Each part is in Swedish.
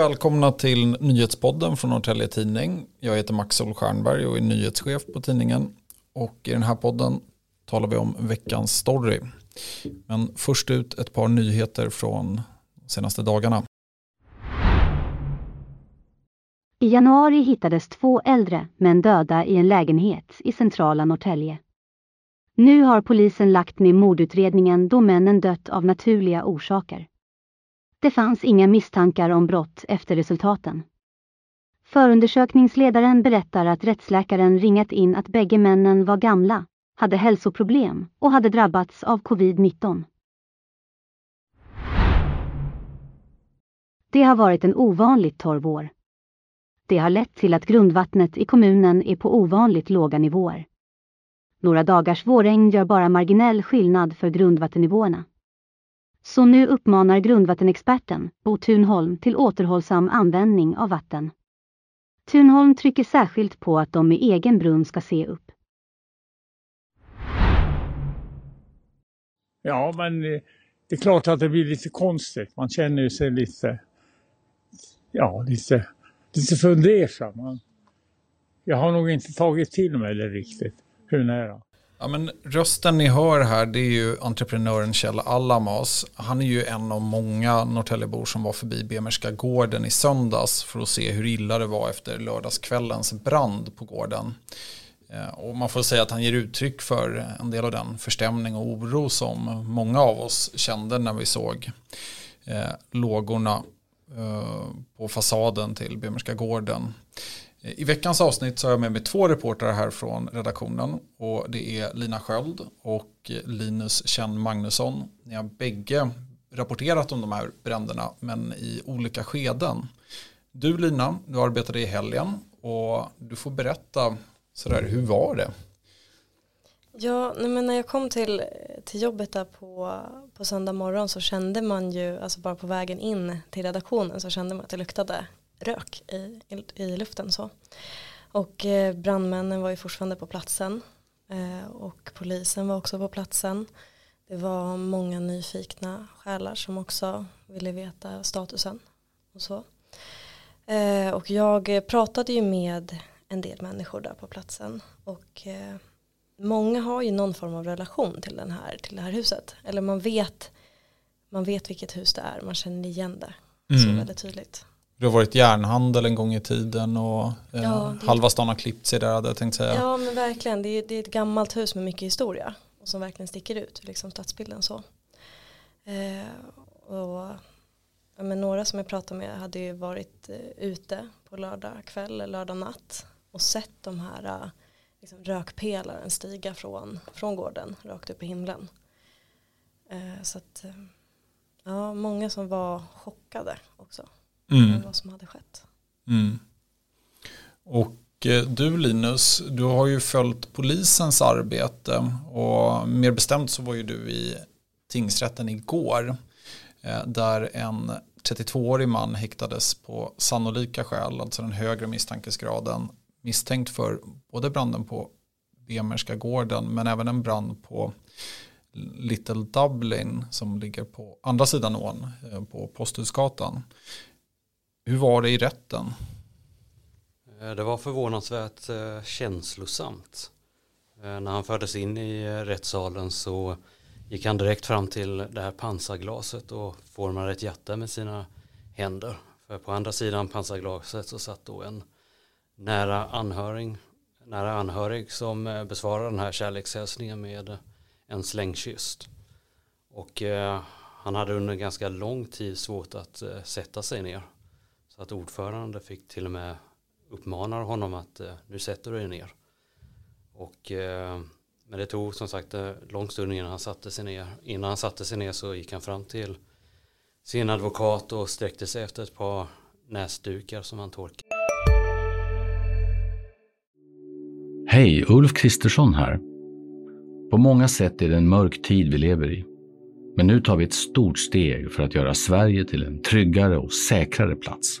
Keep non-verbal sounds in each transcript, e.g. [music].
välkomna till nyhetspodden från Norrtälje Tidning. Jag heter Max Stjernberg och är nyhetschef på tidningen. Och i den här podden talar vi om veckans story. Men först ut ett par nyheter från de senaste dagarna. I januari hittades två äldre män döda i en lägenhet i centrala Norrtälje. Nu har polisen lagt ner mordutredningen då männen dött av naturliga orsaker. Det fanns inga misstankar om brott efter resultaten. Förundersökningsledaren berättar att rättsläkaren ringat in att bägge männen var gamla, hade hälsoproblem och hade drabbats av covid-19. Det har varit en ovanligt torr vår. Det har lett till att grundvattnet i kommunen är på ovanligt låga nivåer. Några dagars vårregn gör bara marginell skillnad för grundvattennivåerna. Så nu uppmanar grundvattenexperten Bo Thunholm till återhållsam användning av vatten. Thunholm trycker särskilt på att de med egen brunn ska se upp. Ja, men eh, det är klart att det blir lite konstigt. Man känner ju sig lite, ja, lite, lite fundersam. Jag har nog inte tagit till mig det riktigt, hur nära. Ja, men rösten ni hör här det är ju entreprenören Kjell Allamas. Han är ju en av många Norrtäljebor som var förbi Bemerska gården i söndags för att se hur illa det var efter lördagskvällens brand på gården. Eh, och man får säga att han ger uttryck för en del av den förstämning och oro som många av oss kände när vi såg eh, lågorna eh, på fasaden till Bemerska gården. I veckans avsnitt så har jag med mig två reportrar här från redaktionen och det är Lina Sköld och Linus Känn Magnusson. Ni har bägge rapporterat om de här bränderna men i olika skeden. Du Lina, du arbetade i helgen och du får berätta sådär, hur var det? Ja, men när jag kom till, till jobbet där på, på söndag morgon så kände man ju, alltså bara på vägen in till redaktionen så kände man att det luktade rök i, i, i luften så. Och eh, brandmännen var ju fortfarande på platsen eh, och polisen var också på platsen. Det var många nyfikna själar som också ville veta statusen och så. Eh, och jag pratade ju med en del människor där på platsen och eh, många har ju någon form av relation till, den här, till det här huset. Eller man vet, man vet vilket hus det är, man känner igen det mm. så väldigt tydligt. Det har varit järnhandel en gång i tiden och eh, ja, det... halva stan har klippt sig där hade jag tänkt säga. Ja men verkligen, det är, det är ett gammalt hus med mycket historia och som verkligen sticker ut, liksom stadsbilden så. Eh, och ja, men några som jag pratade med hade ju varit eh, ute på lördag kväll eller lördag natt och sett de här eh, liksom, rökpelaren stiga från, från gården rakt upp i himlen. Eh, så att, eh, ja, många som var chockade också mm. vad som hade skett. Mm. Och eh, du Linus, du har ju följt polisens arbete och mer bestämt så var ju du i tingsrätten igår eh, där en 32-årig man häktades på sannolika skäl, alltså den högre misstankesgraden, misstänkt för både branden på Bemerska gården men även en brand på Little Dublin som ligger på andra sidan ån eh, på Posthusgatan. Hur var det i rätten? Eh, det var förvånansvärt eh, känslosamt. Eh, när han fördes in i eh, rättssalen så gick han direkt fram till det här pansarglaset och formade ett hjärta med sina händer. För på andra sidan pansarglaset så satt då en nära anhörig, nära anhörig som eh, besvarade den här kärlekshälsningen med en slängkyss. Och han hade under ganska lång tid svårt att sätta sig ner. Så att ordförande fick till och med uppmana honom att eh, nu sätter du dig ner. Och, eh, men det tog som sagt eh, lång stund innan han satte sig ner. Innan han satte sig ner så gick han fram till sin advokat och sträckte sig efter ett par näsdukar som han torkade. Hej, Ulf Kristersson här. På många sätt är det en mörk tid vi lever i. Men nu tar vi ett stort steg för att göra Sverige till en tryggare och säkrare plats.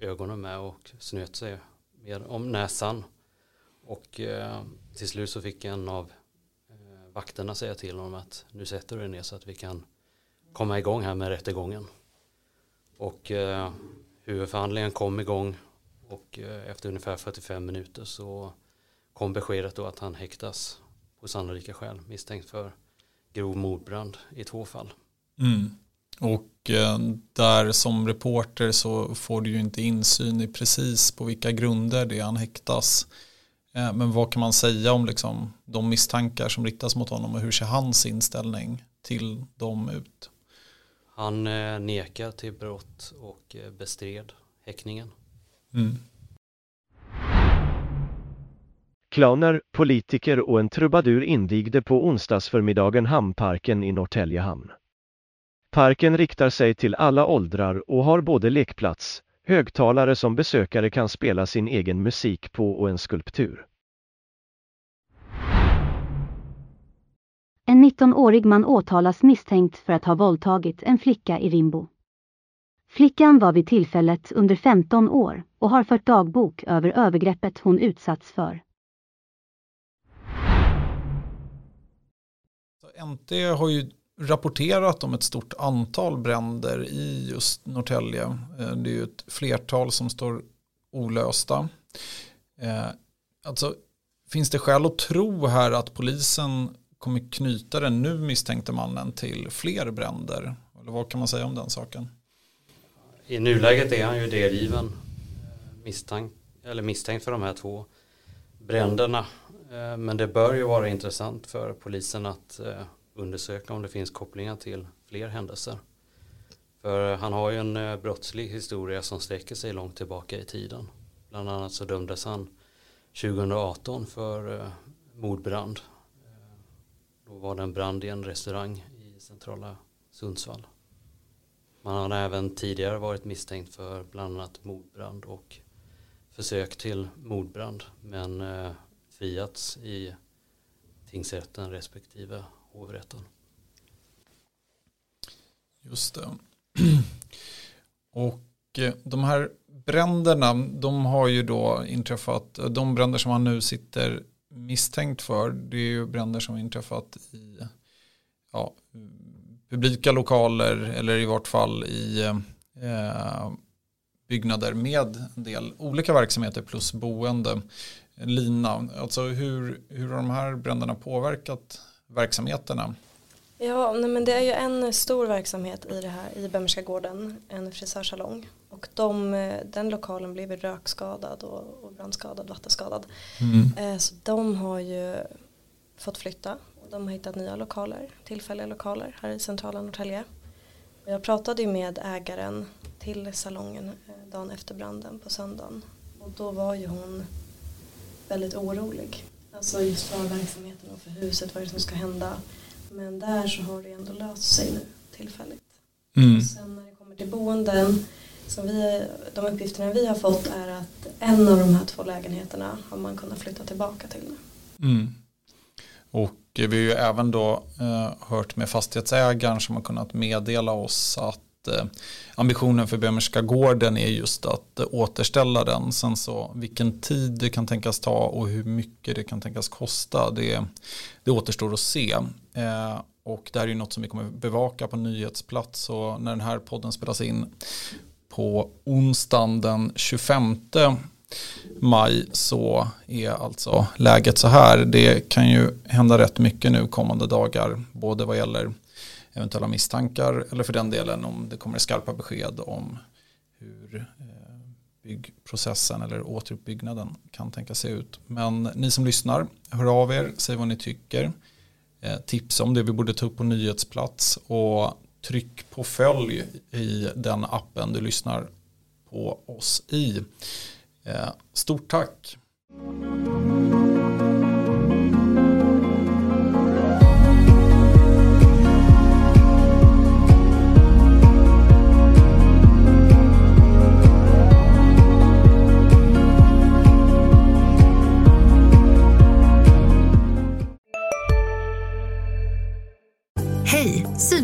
ögonen med och snöt sig mer om näsan. Och eh, till slut så fick en av eh, vakterna säga till honom att nu sätter du dig ner så att vi kan komma igång här med rättegången. Och eh, huvudförhandlingen kom igång och eh, efter ungefär 45 minuter så kom beskedet då att han häktas på sannolika skäl misstänkt för grov mordbrand i två fall. Mm. Och eh, där som reporter så får du ju inte insyn i precis på vilka grunder det är han häktas. Eh, men vad kan man säga om liksom de misstankar som riktas mot honom och hur ser hans inställning till dem ut? Han eh, nekar till brott och bestred häckningen. Mm. Clowner, politiker och en trubadur invigde på onsdagsförmiddagen Hamnparken i Norrtälje hamn. Parken riktar sig till alla åldrar och har både lekplats, högtalare som besökare kan spela sin egen musik på och en skulptur. En 19-årig man åtalas misstänkt för att ha våldtagit en flicka i Rimbo. Flickan var vid tillfället under 15 år och har fört dagbok över övergreppet hon utsatts för. NT har ju rapporterat om ett stort antal bränder i just Norrtälje. Eh, det är ju ett flertal som står olösta. Eh, alltså, finns det skäl att tro här att polisen kommer knyta den nu misstänkte mannen till fler bränder? Eller vad kan man säga om den saken? I nuläget är han ju delgiven eh, misstänkt, eller misstänkt för de här två bränderna. Men det bör ju vara intressant för polisen att undersöka om det finns kopplingar till fler händelser. För han har ju en eh, brottslig historia som sträcker sig långt tillbaka i tiden. Bland annat så dömdes han 2018 för eh, mordbrand. Eh, då var det en brand i en restaurang i centrala Sundsvall. Man har även tidigare varit misstänkt för bland annat mordbrand och försök till mordbrand men friats i tingsrätten respektive hovrätten. Just det. [clears throat] Och eh, de här bränderna, de har ju då inträffat, de bränder som han nu sitter misstänkt för, det är ju bränder som inträffat i ja, publika lokaler eller i vart fall i eh, byggnader med en del olika verksamheter plus boende. Lina, alltså hur, hur har de här bränderna påverkat verksamheterna? Ja, nej, men det är ju en stor verksamhet i det här i Bemmerska gården, en frisörsalong. Och de, den lokalen blev rökskadad och, och brandskadad, vattenskadad. Mm. Eh, så de har ju fått flytta och de har hittat nya lokaler, tillfälliga lokaler här i centrala Norrtälje. Jag pratade ju med ägaren till salongen eh, dagen efter branden på söndagen och då var ju hon väldigt orolig Alltså just för verksamheten och för huset, vad är det som ska hända. Men där så har det ändå löst sig nu tillfälligt. Mm. Sen när det kommer till boenden, som vi, de uppgifterna vi har fått är att en av de här två lägenheterna har man kunnat flytta tillbaka till nu. Mm. Och vi har ju även då eh, hört med fastighetsägaren som har kunnat meddela oss att att eh, ambitionen för Böhmerska gården är just att eh, återställa den. Sen så vilken tid det kan tänkas ta och hur mycket det kan tänkas kosta det, det återstår att se. Eh, och det här är ju något som vi kommer bevaka på nyhetsplats och när den här podden spelas in på onsdagen den 25 maj så är alltså läget så här. Det kan ju hända rätt mycket nu kommande dagar både vad gäller eventuella misstankar eller för den delen om det kommer skarpa besked om hur eh, byggprocessen eller återuppbyggnaden kan tänka se ut. Men ni som lyssnar, hör av er, säg vad ni tycker. Eh, tipsa tips om det vi borde ta upp på nyhetsplats och tryck på följ i den appen du lyssnar på oss i. Eh, stort tack!